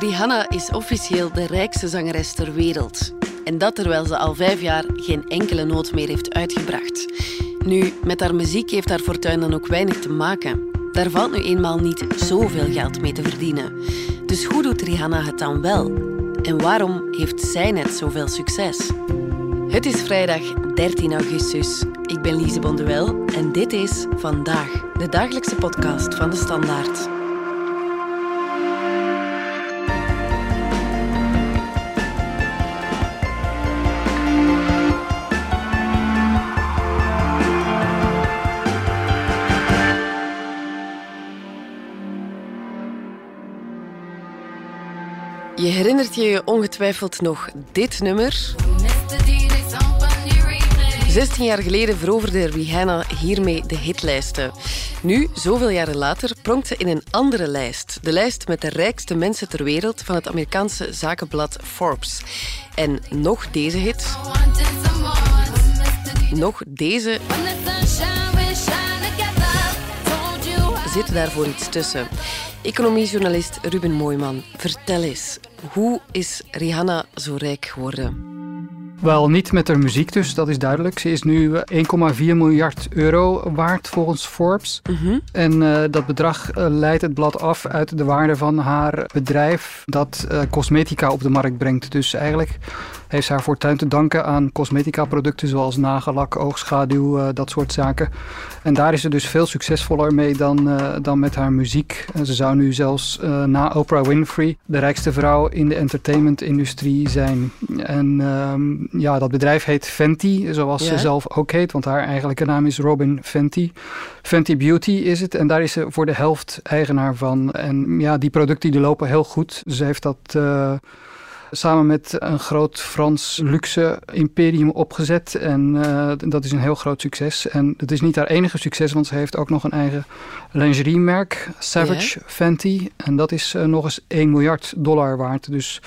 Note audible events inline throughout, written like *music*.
Rihanna is officieel de rijkste zangeres ter wereld. En dat terwijl ze al vijf jaar geen enkele noot meer heeft uitgebracht. Nu, met haar muziek heeft haar fortuin dan ook weinig te maken. Daar valt nu eenmaal niet zoveel geld mee te verdienen. Dus hoe doet Rihanna het dan wel? En waarom heeft zij net zoveel succes? Het is vrijdag 13 augustus. Ik ben Lise Bonduel en dit is Vandaag, de dagelijkse podcast van de Standaard. Herinnert je je ongetwijfeld nog dit nummer. 16 jaar geleden veroverde Rihanna hiermee de hitlijsten. Nu, zoveel jaren later, pronkt ze in een andere lijst. De lijst met de rijkste mensen ter wereld van het Amerikaanse zakenblad Forbes. En nog deze hit. Nog deze zit daarvoor iets tussen. Economiejournalist Ruben Mooiman, vertel eens, hoe is Rihanna zo rijk geworden? Wel, niet met haar muziek dus, dat is duidelijk. Ze is nu 1,4 miljard euro waard volgens Forbes. En uh, dat bedrag uh, leidt het blad af uit de waarde van haar bedrijf dat uh, cosmetica op de markt brengt. Dus eigenlijk heeft ze haar fortuin te danken aan cosmetica producten zoals nagellak, oogschaduw, dat soort zaken. En daar is ze dus veel succesvoller mee dan, dan met haar muziek. En ze zou nu zelfs na Oprah Winfrey de rijkste vrouw in de entertainmentindustrie zijn. En ehm, ja, dat bedrijf heet Fenty, zoals ja. ze zelf ook heet, want haar eigenlijke naam is Robin Fenty. Fenty Beauty is het en daar is ze voor de helft eigenaar van. En ja, die producten die lopen heel goed. Ze heeft dat uh, samen met een groot Frans luxe imperium opgezet en uh, dat is een heel groot succes. En het is niet haar enige succes, want ze heeft ook nog een eigen lingeriemerk, Savage ja. Fenty. En dat is uh, nog eens 1 miljard dollar waard. Dus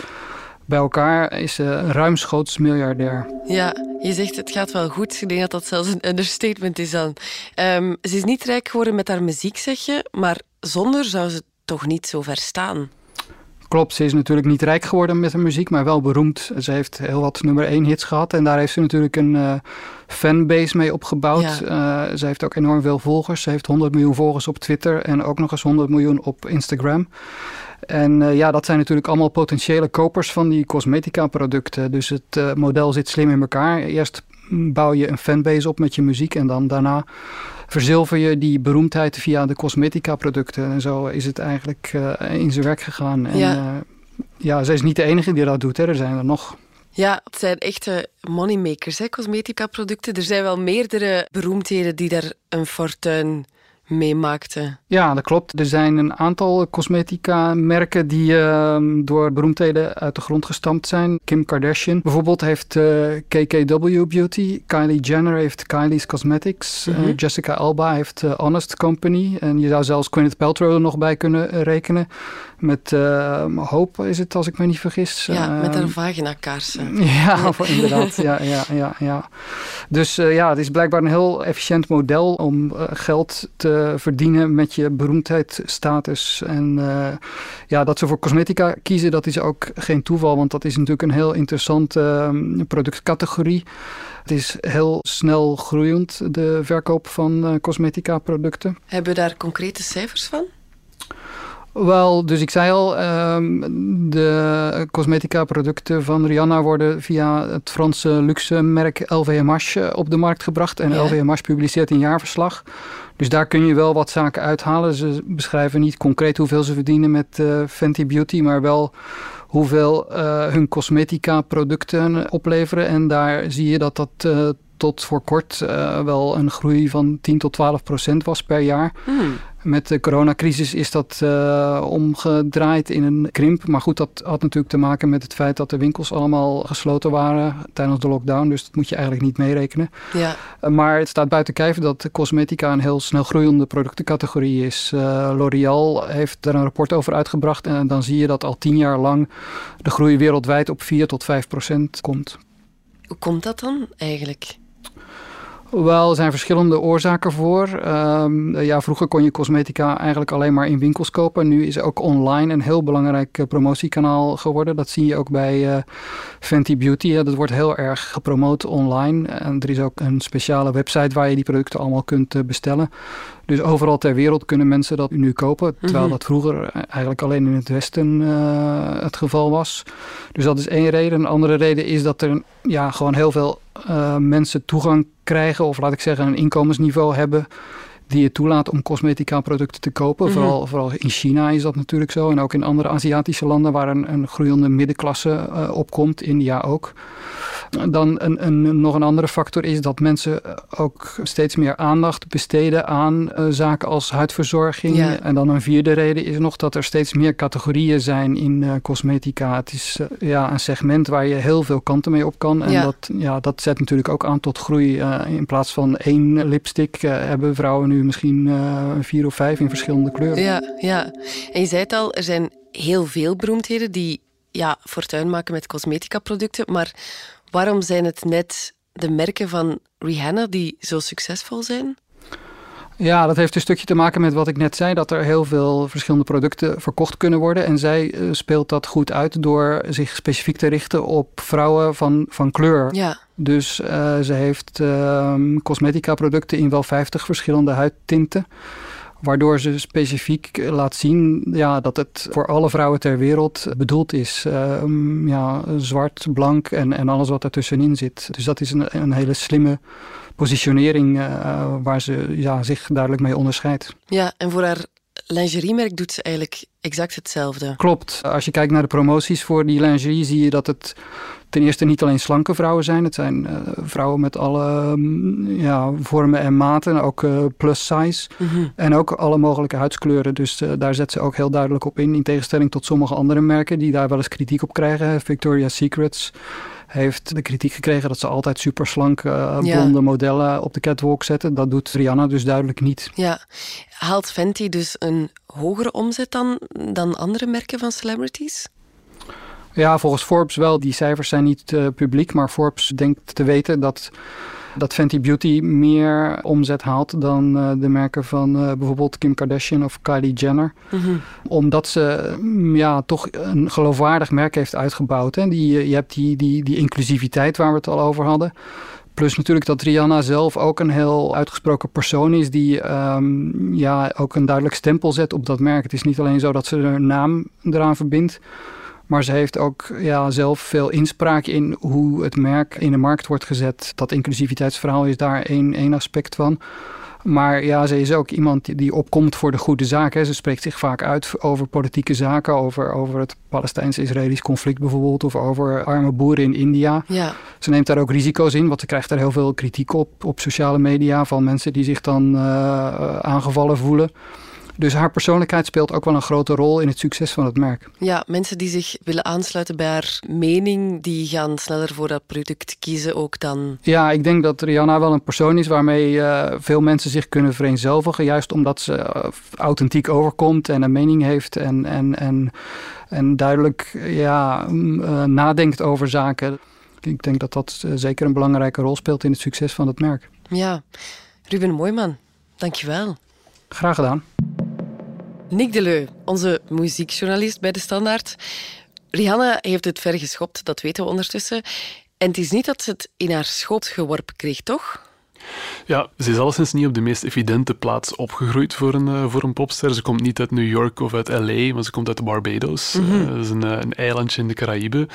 bij elkaar is ze ruimschoots miljardair. Ja, je zegt het gaat wel goed. Ik denk dat dat zelfs een understatement is dan. Um, ze is niet rijk geworden met haar muziek, zeg je, maar zonder zou ze toch niet zo ver staan. Klopt, ze is natuurlijk niet rijk geworden met haar muziek, maar wel beroemd. Ze heeft heel wat nummer 1 hits gehad en daar heeft ze natuurlijk een uh, fanbase mee opgebouwd. Ja. Uh, ze heeft ook enorm veel volgers. Ze heeft 100 miljoen volgers op Twitter en ook nog eens 100 miljoen op Instagram. En uh, ja, dat zijn natuurlijk allemaal potentiële kopers van die cosmetica producten. Dus het model zit slim in elkaar. Eerst bouw je een fanbase op met je muziek en dan daarna verzilver je die beroemdheid via de cosmetica producten. En zo is het eigenlijk uh, in zijn werk gegaan. En ja. ja, zij is niet de enige die dat doet, hè. er zijn er nog. Ja, het zijn echte moneymakers, hè, cosmetica producten. Er zijn wel meerdere beroemdheden die daar een fortuin meemaakte. Ja, dat klopt. Er zijn een aantal cosmetica-merken die uh, door beroemdheden uit de grond gestampt zijn. Kim Kardashian bijvoorbeeld heeft uh, KKW Beauty. Kylie Jenner heeft Kylie's Cosmetics. Mm -hmm. uh, Jessica Alba heeft Honest Company. En je zou zelfs Gwyneth Paltrow er nog bij kunnen rekenen. Met Hope is het, als ik me niet vergis. Ja, met haar vagina-kaarsen. *laughs* Ja, inderdaad. ja, ja, ja, ja. Dus ja, het is blijkbaar een heel efficiënt model om geld te verdienen met je beroemdheidsstatus. En uh, ja, dat ze voor cosmetica kiezen, dat is ook geen toeval, want dat is natuurlijk een heel interessante uh, productcategorie. Het is heel snel groeiend, de verkoop van uh, cosmetica producten. Hebben we daar concrete cijfers van? Wel, dus ik zei al, um, de cosmetica producten van Rihanna worden via het Franse luxe merk LVMH op de markt gebracht. En ja. LVMH publiceert een jaarverslag. Dus daar kun je wel wat zaken uithalen. Ze beschrijven niet concreet hoeveel ze verdienen met uh, Fenty Beauty, maar wel hoeveel uh, hun cosmetica producten opleveren. En daar zie je dat dat uh, tot voor kort uh, wel een groei van 10 tot 12 procent was per jaar. Hmm. Met de coronacrisis is dat uh, omgedraaid in een krimp. Maar goed, dat had natuurlijk te maken met het feit dat de winkels allemaal gesloten waren tijdens de lockdown. Dus dat moet je eigenlijk niet meerekenen. Ja. Uh, maar het staat buiten kijf dat cosmetica een heel snel groeiende productencategorie is. Uh, L'Oreal heeft daar een rapport over uitgebracht. En dan zie je dat al tien jaar lang de groei wereldwijd op 4 tot 5 procent komt. Hoe komt dat dan eigenlijk? Wel, er zijn verschillende oorzaken voor. Ehm, ja, vroeger kon je cosmetica eigenlijk alleen maar in winkels kopen. Nu is ook online een heel belangrijk eh, promotiekanaal geworden. Dat zie je ook bij uh, Fenty Beauty. Dat wordt heel erg gepromoot online. En er is ook een speciale website waar je die producten allemaal kunt uh, bestellen. Dus overal ter wereld kunnen mensen dat nu kopen. Terwijl mhm. dat vroeger eigenlijk alleen in het Westen uh, het geval was. Dus dat is één reden. Een andere reden is dat er ja, gewoon heel veel uh, mensen toegang krijgen. Of laat ik zeggen een inkomensniveau hebben die je toelaat om cosmetica producten te kopen. Mhm. vooral, vooral in China is dat natuurlijk zo. En ook in andere Aziatische landen waar een, een groeiende middenklasse uh, opkomt. India ook. Dan een, een, nog een andere factor is dat mensen ook steeds meer aandacht besteden aan uh, zaken als huidverzorging. En dan een vierde reden is nog dat er steeds meer categorieën zijn in uh, cosmetica. Het is uh, ja, een segment waar je heel veel kanten mee op kan. En ja. Dat, ja, dat zet natuurlijk ook aan tot groei. in plaats van één lipstick hebben vrouwen nu misschien vier of vijf in verschillende kleuren. Ja, ja, en je zei het al, er zijn heel veel beroemdheden die ja, fortuin maken met cosmetica producten. Maar Waarom zijn het net de merken van Rihanna die zo succesvol zijn? Ja, dat heeft een stukje te maken met wat ik net zei, dat er heel veel verschillende producten verkocht kunnen worden. En zij uh, speelt dat goed uit door zich specifiek te richten op vrouwen van, van kleur. Ja. Dus uh, ze heeft uh, cosmetica producten in wel 50 verschillende huidtinten. Waardoor ze specifiek laat zien ja, dat het voor alle vrouwen ter wereld bedoeld is. Uh, ja, zwart, blank en, en alles wat ertussenin zit. Dus dat is een, een hele slimme positionering waar ze ja, zich duidelijk mee onderscheidt. Ja, en voor haar lingeriemerk doet ze eigenlijk exact hetzelfde. Klopt. Als je kijkt naar de promoties voor die lingerie, zie je dat het ten eerste niet alleen slanke vrouwen zijn. Het zijn uh, vrouwen met alle um, ja, vormen en maten, ook uh, plus size. Mm -hmm. En ook alle mogelijke huidskleuren. Dus uh, daar zet ze ook heel duidelijk op in. In tegenstelling tot sommige andere merken die daar wel eens kritiek op krijgen. Victoria's Secrets heeft de kritiek gekregen dat ze altijd super slank uh, blonde ja. modellen op de catwalk zetten. Dat doet Rihanna dus duidelijk niet. Ja, haalt Fenty dus een hogere omzet dan, dan andere merken van celebrities? Ja, volgens Forbes wel. Die cijfers zijn niet uh, publiek, maar Forbes denkt te weten dat dat Fenty Beauty meer omzet haalt dan uh, de merken van uh, bijvoorbeeld Kim Kardashian of Kylie Jenner. Mm -hmm. Omdat ze mm, ja, toch een geloofwaardig merk heeft uitgebouwd. Hè. Die, je hebt die, die, die inclusiviteit waar we het al over hadden. Plus natuurlijk dat Rihanna zelf ook een heel uitgesproken persoon is die um, ja, ook een duidelijk stempel zet op dat merk. Het is niet alleen zo dat ze haar naam eraan verbindt. Maar ze heeft ook ja, zelf veel inspraak in hoe het merk in de markt wordt gezet. Dat inclusiviteitsverhaal is daar één, één aspect van. Maar ja, ze is ook iemand die opkomt voor de goede zaken. Ze spreekt zich vaak uit over politieke zaken, over, over het Palestijns-Israëlisch conflict bijvoorbeeld, of over arme boeren in India. Ja. Ze neemt daar ook risico's in, want ze krijgt daar heel veel kritiek op op sociale media van mensen die zich dan uh, aangevallen voelen. Dus haar persoonlijkheid speelt ook wel een grote rol in het succes van het merk. Ja, mensen die zich willen aansluiten bij haar mening, die gaan sneller voor dat product kiezen ook dan. Ja, ik denk dat Rihanna wel een persoon is waarmee uh, veel mensen zich kunnen vereenzelvigen. Juist omdat ze uh, authentiek overkomt en een mening heeft en, en, en, en duidelijk ja, uh, nadenkt over zaken. Ik denk dat dat zeker een belangrijke rol speelt in het succes van het merk. Ja, Ruben Mooiman, dankjewel. Graag gedaan. Nick Deleu, onze muziekjournalist bij De Standaard. Rihanna heeft het ver geschopt, dat weten we ondertussen. En het is niet dat ze het in haar schoot geworpen kreeg, toch? Ja, ze is alleszins niet op de meest evidente plaats opgegroeid voor een, uh, voor een popster. Ze komt niet uit New York of uit LA, maar ze komt uit Barbados. Mm -hmm. uh, dat is een, een, eilandje in de Caraïben.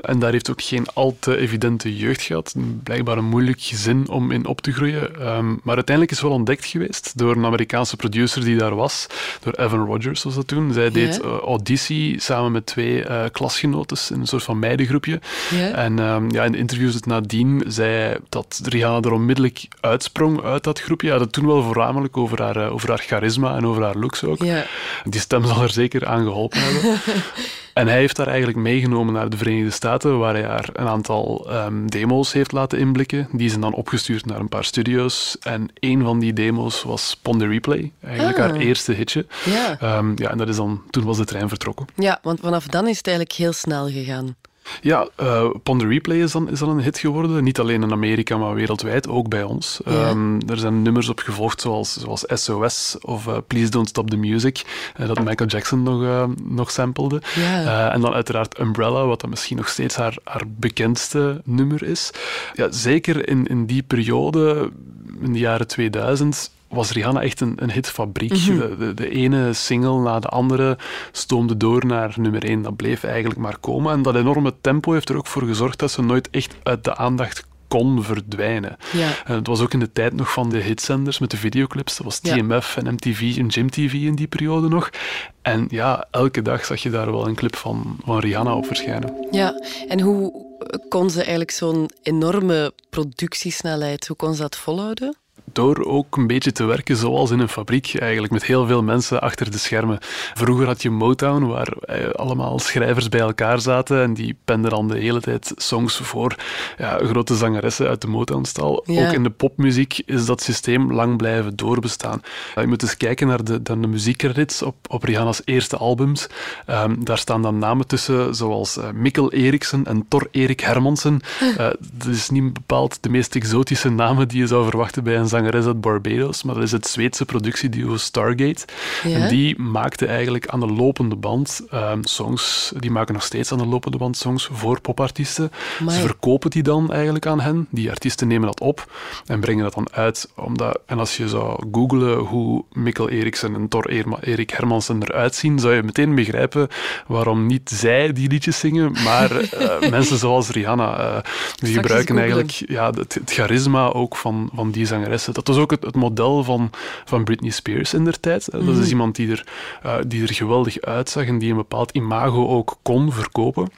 En daar heeft ook geen al te evidente jeugd gehad. Blijkbaar een moeilijk gezin om in op te groeien. Um, maar uiteindelijk is wel ontdekt geweest door een Amerikaanse producer die daar was, door Evan Rogers was dat toen. Zij deed yeah. auditie samen met twee klasgenotes in een soort van meidengroepje. Yeah. En um, ja, in de interviews het nadien zei dat Rihanna er onmiddellijk uitsprong uit dat groepje. Ja, dat toen wel voornamelijk over haar, uh, over haar charisma en over haar looks ook. Ja. Die stem zal er zeker aan geholpen hebben. *laughs* en hij heeft haar eigenlijk meegenomen naar de Verenigde Staten, waar hij haar een aantal um, demo's heeft laten inblikken. Die zijn dan opgestuurd naar een paar studio's. En een van die demo's was Pon the Replay, eigenlijk ah. haar eerste hitje. Ja. Um, ja, en dat is dan, toen was de trein vertrokken. Ja, want vanaf dan is het eigenlijk heel snel gegaan. Ja, uh, the Replay is dan, is dan een hit geworden. Niet alleen in Amerika, maar wereldwijd, ook bij ons. Ehm, er zijn nummers op gevolgd zoals, zoals SOS of uh, Please Don't Stop the Music, uh, dat Michael Jackson nog, nog sampelde. en dan uiteraard Umbrella, wat dan misschien nog steeds haar, haar bekendste nummer is. Ja, zeker in, in die periode, in de jaren 2000, was Rihanna echt een, een hitfabriek. Mhm. de, de, ene single na de andere stoomde door naar nummer één. Dat bleef eigenlijk maar komen. En dat enorme tempo heeft er ook voor gezorgd dat ze nooit echt uit de aandacht kon verdwijnen. Ja. En het was ook in de tijd nog van de hitzenders met de videoclips. Dat was TMF en MTV en Jim TV in die periode nog. En ja, elke dag zag je daar wel een clip van, van Rihanna op verschijnen. Ja, en hoe kon ze eigenlijk zo'n enorme productiesnelheid, hoe kon ze dat volhouden? Door ook een beetje te werken zoals in een fabriek, eigenlijk met heel veel mensen achter de schermen. Vroeger had je Motown, waar eh, allemaal schrijvers bij elkaar zaten en die penden dan de hele tijd songs voor ja, grote zangeressen uit de Motown-stal. Ook in de popmuziek is dat systeem lang blijven doorbestaan. Je moet eens kijken naar de, de muziekcredits op, op Rihanna's eerste albums. Ehm, daar staan dan namen tussen zoals uh, Mikkel Eriksen en Thor Erik Hermansen. Uh, *laughs* dat is niet bepaald de meest exotische namen die je zou verwachten bij een zangeres uit Barbados, maar dat is het Zweedse productieduo Stargate. En die maakte eigenlijk aan de lopende band um, songs, die maken nog steeds aan de lopende band songs voor popartiesten. Ze verkopen die dan eigenlijk aan hen. Die artiesten nemen dat op en brengen dat dan uit. Omdat, en als je zou googlen hoe Mikkel Eriksen en Thor Erik Hermansen eruit zien, zou je meteen begrijpen waarom niet zij die liedjes zingen, maar uh, *laughs* mensen zoals Rihanna. Uh, die gebruiken eigenlijk ja, het, het charisma ook van, van die zangeres dat was ook het, het, model van, van Britney Spears in der tijd. Dat is mhm. iemand die er, uh, die er geweldig uitzag en die een bepaald imago ook kon verkopen.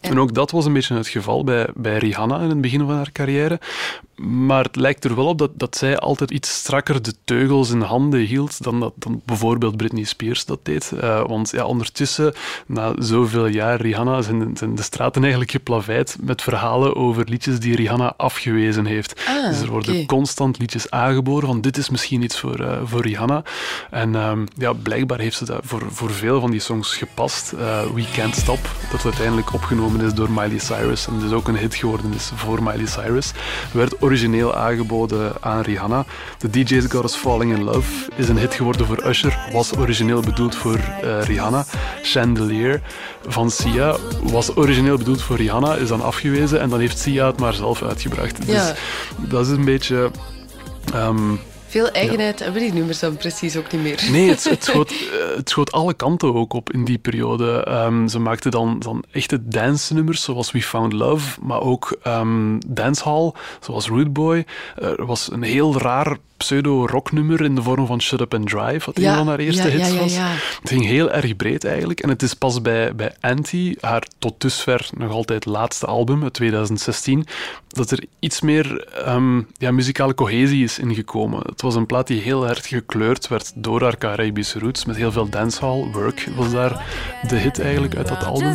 En ook dat was een beetje het geval bij, bij Rihanna in het begin van haar carrière. Maar het lijkt er wel op dat, dat zij altijd iets strakker de teugels in handen hield dan, dat, dan bijvoorbeeld Britney Spears dat deed. Uh, want ja, ondertussen, na zoveel jaar Rihanna, zijn, zijn, de straten eigenlijk geplaveid met verhalen over liedjes die Rihanna afgewezen heeft. Ah, dus er worden constant liedjes aangeboren van dit is misschien iets voor, uh, voor Rihanna. En um, ja, blijkbaar heeft ze dat voor, voor veel van die songs gepast. Uh, We Can't Stop, dat uiteindelijk opgenomen is door Miley Cyrus en dus ook een hit geworden is voor Miley Cyrus, werd origineel aangeboden aan Rihanna. The DJ's Got Us Falling in Love is een hit geworden voor Usher, was origineel bedoeld voor uh, Rihanna. Chandelier van Sia was origineel bedoeld voor Rihanna, is dan afgewezen en dan heeft Sia het maar zelf uitgebracht. Dus dat is een beetje... Um, veel eigenheid hebben die nummers dan precies ook niet meer. Nee, het, het, *laughs* schoot, eh, het schoot alle kanten ook op in die periode. Um, ze maakten dan, dan echte dance-nummers, zoals We Found Love, maar ook um, dancehall, zoals Rude Boy. Er was een heel raar pseudo-rocknummer in de vorm van Shut Up and Drive, wat een van haar eerste hits was. Het ging heel erg breed eigenlijk. En het is pas bij, bij Anti, haar tot dusver nog altijd laatste album uit 2016, dat er iets meer um, ja, muzikale cohesie is ingekomen. Het was een plaat die heel erg gekleurd werd door haar Caribische roots, met heel veel dancehall. Work was daar de hit eigenlijk uit dat album.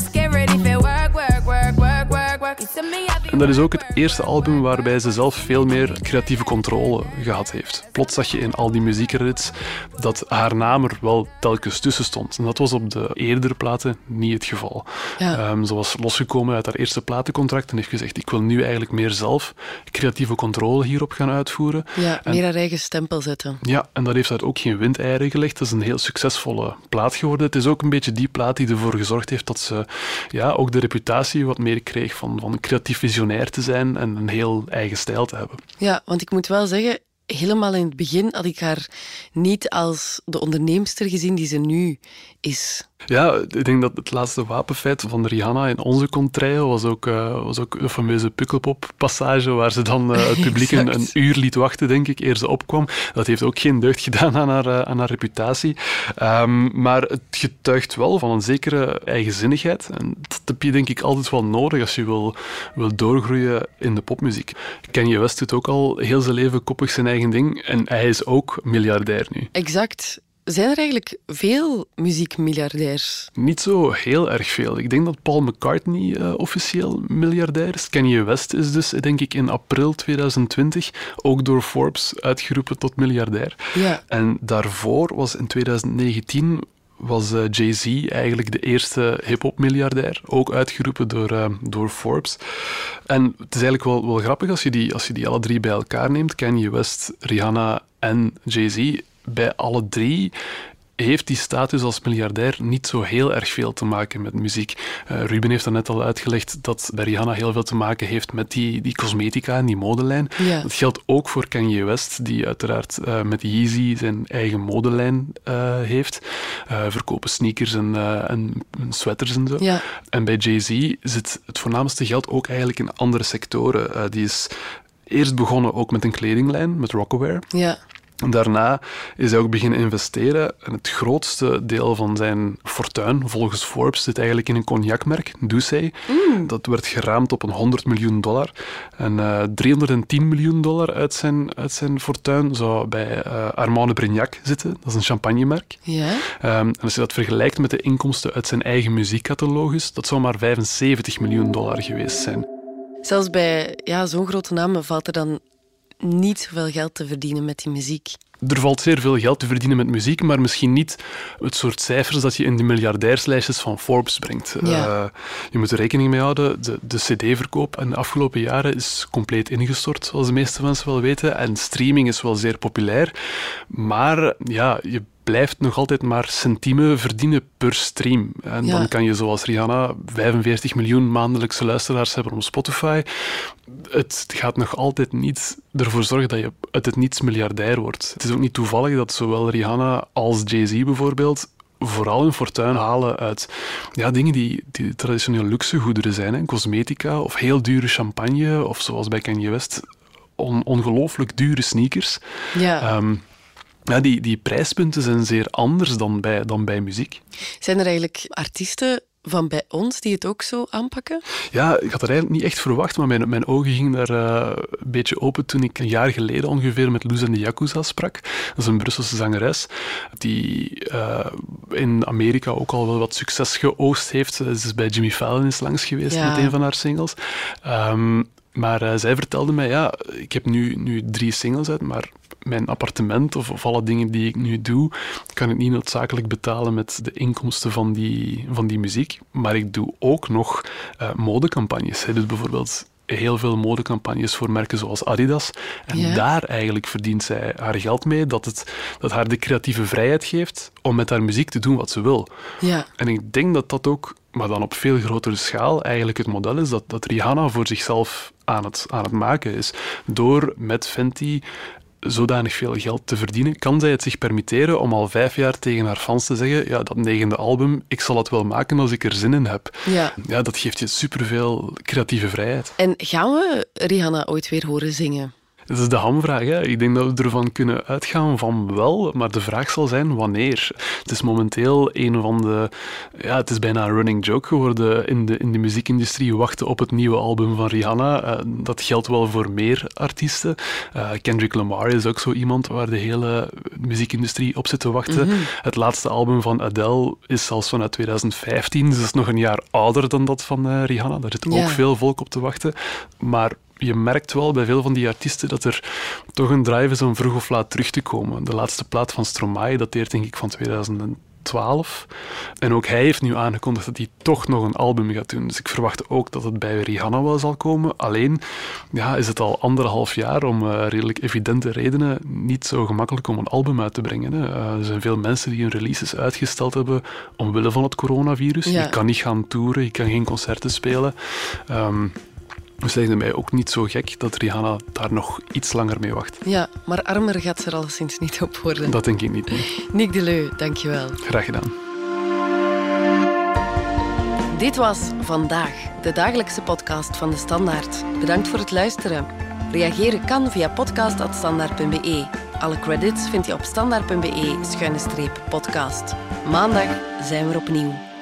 En dat is ook het eerste album waarbij ze zelf veel meer creatieve controle gehad heeft. Plots zag je in al die muziekredits dat haar naam er wel telkens tussen stond. En dat was op de eerdere platen niet het geval. Ehm, ze was losgekomen uit haar eerste platencontract en heeft gezegd ik wil nu eigenlijk meer zelf creatieve controle hierop gaan uitvoeren. Ja, meer haar eigen stempel zetten. Ja, en dat heeft daar ook geen windeieren gelegd. Dat is een heel succesvolle plaat geworden. Het is ook een beetje die plaat die ervoor gezorgd heeft dat ze ja, ook de reputatie wat meer kreeg van, van creatief visionair te zijn en een heel eigen stijl te hebben. Ja, want ik moet wel zeggen, helemaal in het begin had ik haar niet als de onderneemster gezien die ze nu is. Ja, ik denk dat het laatste wapenfeit van Rihanna in onze contraille was ook, uh, was ook de fameuze Pukkelpop-passage waar ze dan uh, het publiek een, een, uur liet wachten, denk ik, eer ze opkwam. Dat heeft ook geen deugd gedaan aan haar, uh, aan haar reputatie. Um, maar het getuigt wel van een zekere eigenzinnigheid. En dat heb je denk ik altijd wel nodig als je wil, wil doorgroeien in de popmuziek. Kanye West doet ook al heel zijn leven koppig zijn eigen ding en hij is ook miljardair nu. Exact. Zijn er eigenlijk veel muziekmiljardairs? Niet zo heel erg veel. Ik denk dat Paul McCartney uh, officieel miljardair is. Kanye West is dus, denk ik, in april 2020 ook door Forbes uitgeroepen tot miljardair. Ja. En daarvoor was in 2019 was uh, Jay-Z eigenlijk de eerste hip-hop miljardair, ook uitgeroepen door, uh, door Forbes. En het is eigenlijk wel, wel grappig als je, die, als je die alle drie bij elkaar neemt: Kanye West, Rihanna en Jay-Z. Bij alle drie heeft die status als miljardair niet zo heel erg veel te maken met muziek. Uh, Ruben heeft net al uitgelegd dat bij Rihanna heel veel te maken heeft met die, die cosmetica en die modelijn. Dat geldt ook voor Kanye West, die uiteraard uh, met Yeezy zijn eigen modelijn uh, heeft. verkopen sneakers en, en, sweaters en zo. Ja. En bij Jay-Z zit het voornaamste geld ook eigenlijk in andere sectoren. die is eerst begonnen ook met een kledinglijn, met Rockaware. Ja. Daarna is hij ook beginnen investeren. En het grootste deel van zijn fortuin, volgens Forbes, zit eigenlijk in een cognacmerk, Doucet. Mm. Dat werd geraamd op een 100 miljoen dollar. En uh, eh, 310 miljoen dollar uit zijn, uit zijn fortuin zou bij uh, Armand de Brignac zitten. Dat is een champagnemerk. Um, en als je dat vergelijkt met de inkomsten uit zijn eigen muziekcatalogus, dat zou maar 75 miljoen dollar geweest zijn. Zelfs bij ja, zo'n grote namen valt er dan niet zoveel geld te verdienen met die muziek. Er valt zeer veel geld te verdienen met muziek, maar misschien niet het soort cijfers dat je in de miljardairslijstjes van Forbes brengt. Ja. Uh, je moet er rekening mee houden, de, de cd-verkoop in de afgelopen jaren is compleet ingestort, zoals de meeste mensen wel weten. En streaming is wel zeer populair. Maar ja, je blijft nog altijd maar centiemen verdienen per stream. En dan kan je zoals Rihanna 45 miljoen maandelijkse luisteraars hebben op Spotify. Het gaat nog altijd niet ervoor zorgen dat je uit het niets miljardair wordt. Het is ook niet toevallig dat zowel Rihanna als Jay-Z bijvoorbeeld vooral hun fortuin halen uit ja, dingen die, die traditioneel luxegoederen zijn. Hè. Cosmetica of heel dure champagne of zoals bij Kanye West on, ongelooflijk dure sneakers. Ja. Ehm, ja, die, die prijspunten zijn zeer anders dan bij, dan bij muziek. Zijn er eigenlijk artiesten van bij ons die het ook zo aanpakken? Ja, ik had het eigenlijk niet echt verwacht, maar mijn, mijn ogen gingen daar uh, een beetje open toen ik een jaar geleden ongeveer met Luz en de Yakuza sprak. Dat is een Brusselse zangeres die uh, in Amerika ook al wel wat succes geoost heeft. Ze is bij Jimmy Fallon is langs geweest Ja. met een van haar singles. Ehm, maar uh, zij vertelde mij, ja, ik heb nu, nu drie singles uit, maar mijn appartement of, of alle dingen die ik nu doe, kan ik niet noodzakelijk betalen met de inkomsten van die, van die muziek. Maar ik doe ook nog uh, modecampagnes. Zij doet bijvoorbeeld heel veel modecampagnes voor merken zoals Adidas. En Ja. daar eigenlijk verdient zij haar geld mee, dat het dat haar de creatieve vrijheid geeft om met haar muziek te doen wat ze wil. Ja. En ik denk dat dat ook, maar dan op veel grotere schaal, eigenlijk het model is dat, dat Rihanna voor zichzelf aan het, aan het maken is. Door met Fenty zodanig veel geld te verdienen, kan zij het zich permitteren om al vijf jaar tegen haar fans te zeggen ja, dat negende album, ik zal het wel maken als ik er zin in heb. ja. Ja, dat geeft je superveel creatieve vrijheid. En gaan we Rihanna ooit weer horen zingen? Dat is de hamvraag. Hè. Ik denk dat we ervan kunnen uitgaan van wel, maar de vraag zal zijn wanneer. Het is momenteel een van de... Ja, het is bijna een running joke geworden in de, in de muziekindustrie. Wachten op het nieuwe album van Rihanna. Uh, dat geldt wel voor meer artiesten. Uh, Kendrick Lamar is ook zo iemand waar de hele muziekindustrie op zit te wachten. Mhm. Het laatste album van Adele is zelfs vanuit 2015. Dus dat is nog een jaar ouder dan dat van uh, Rihanna. Daar zit ook veel volk op te wachten. Maar je merkt wel bij veel van die artiesten dat er toch een drive is om vroeg of laat terug te komen. De laatste plaat van Stromae dateert denk ik van 2012. En ook hij heeft nu aangekondigd dat hij toch nog een album gaat doen. Dus ik verwacht ook dat het bij Rihanna wel zal komen. Alleen ja, is het al anderhalf jaar om uh, redelijk evidente redenen niet zo gemakkelijk om een album uit te brengen. Hè. Uh, er zijn veel mensen die hun releases uitgesteld hebben omwille van het coronavirus. Ja. Je kan niet gaan toeren, je kan geen concerten spelen. Um, dus het lijkt mij ook niet zo gek dat Rihanna daar nog iets langer mee wacht. Ja, maar armer gaat ze er alleszins niet op worden. Dat denk ik niet. Nee. Nick Deleu, dankjewel. Graag gedaan. Dit was Vandaag, de dagelijkse podcast van De Standaard. Bedankt voor het luisteren. Reageren kan via podcast.standaard.be. Alle credits vind je op standaard.be-podcast. Maandag zijn we er opnieuw.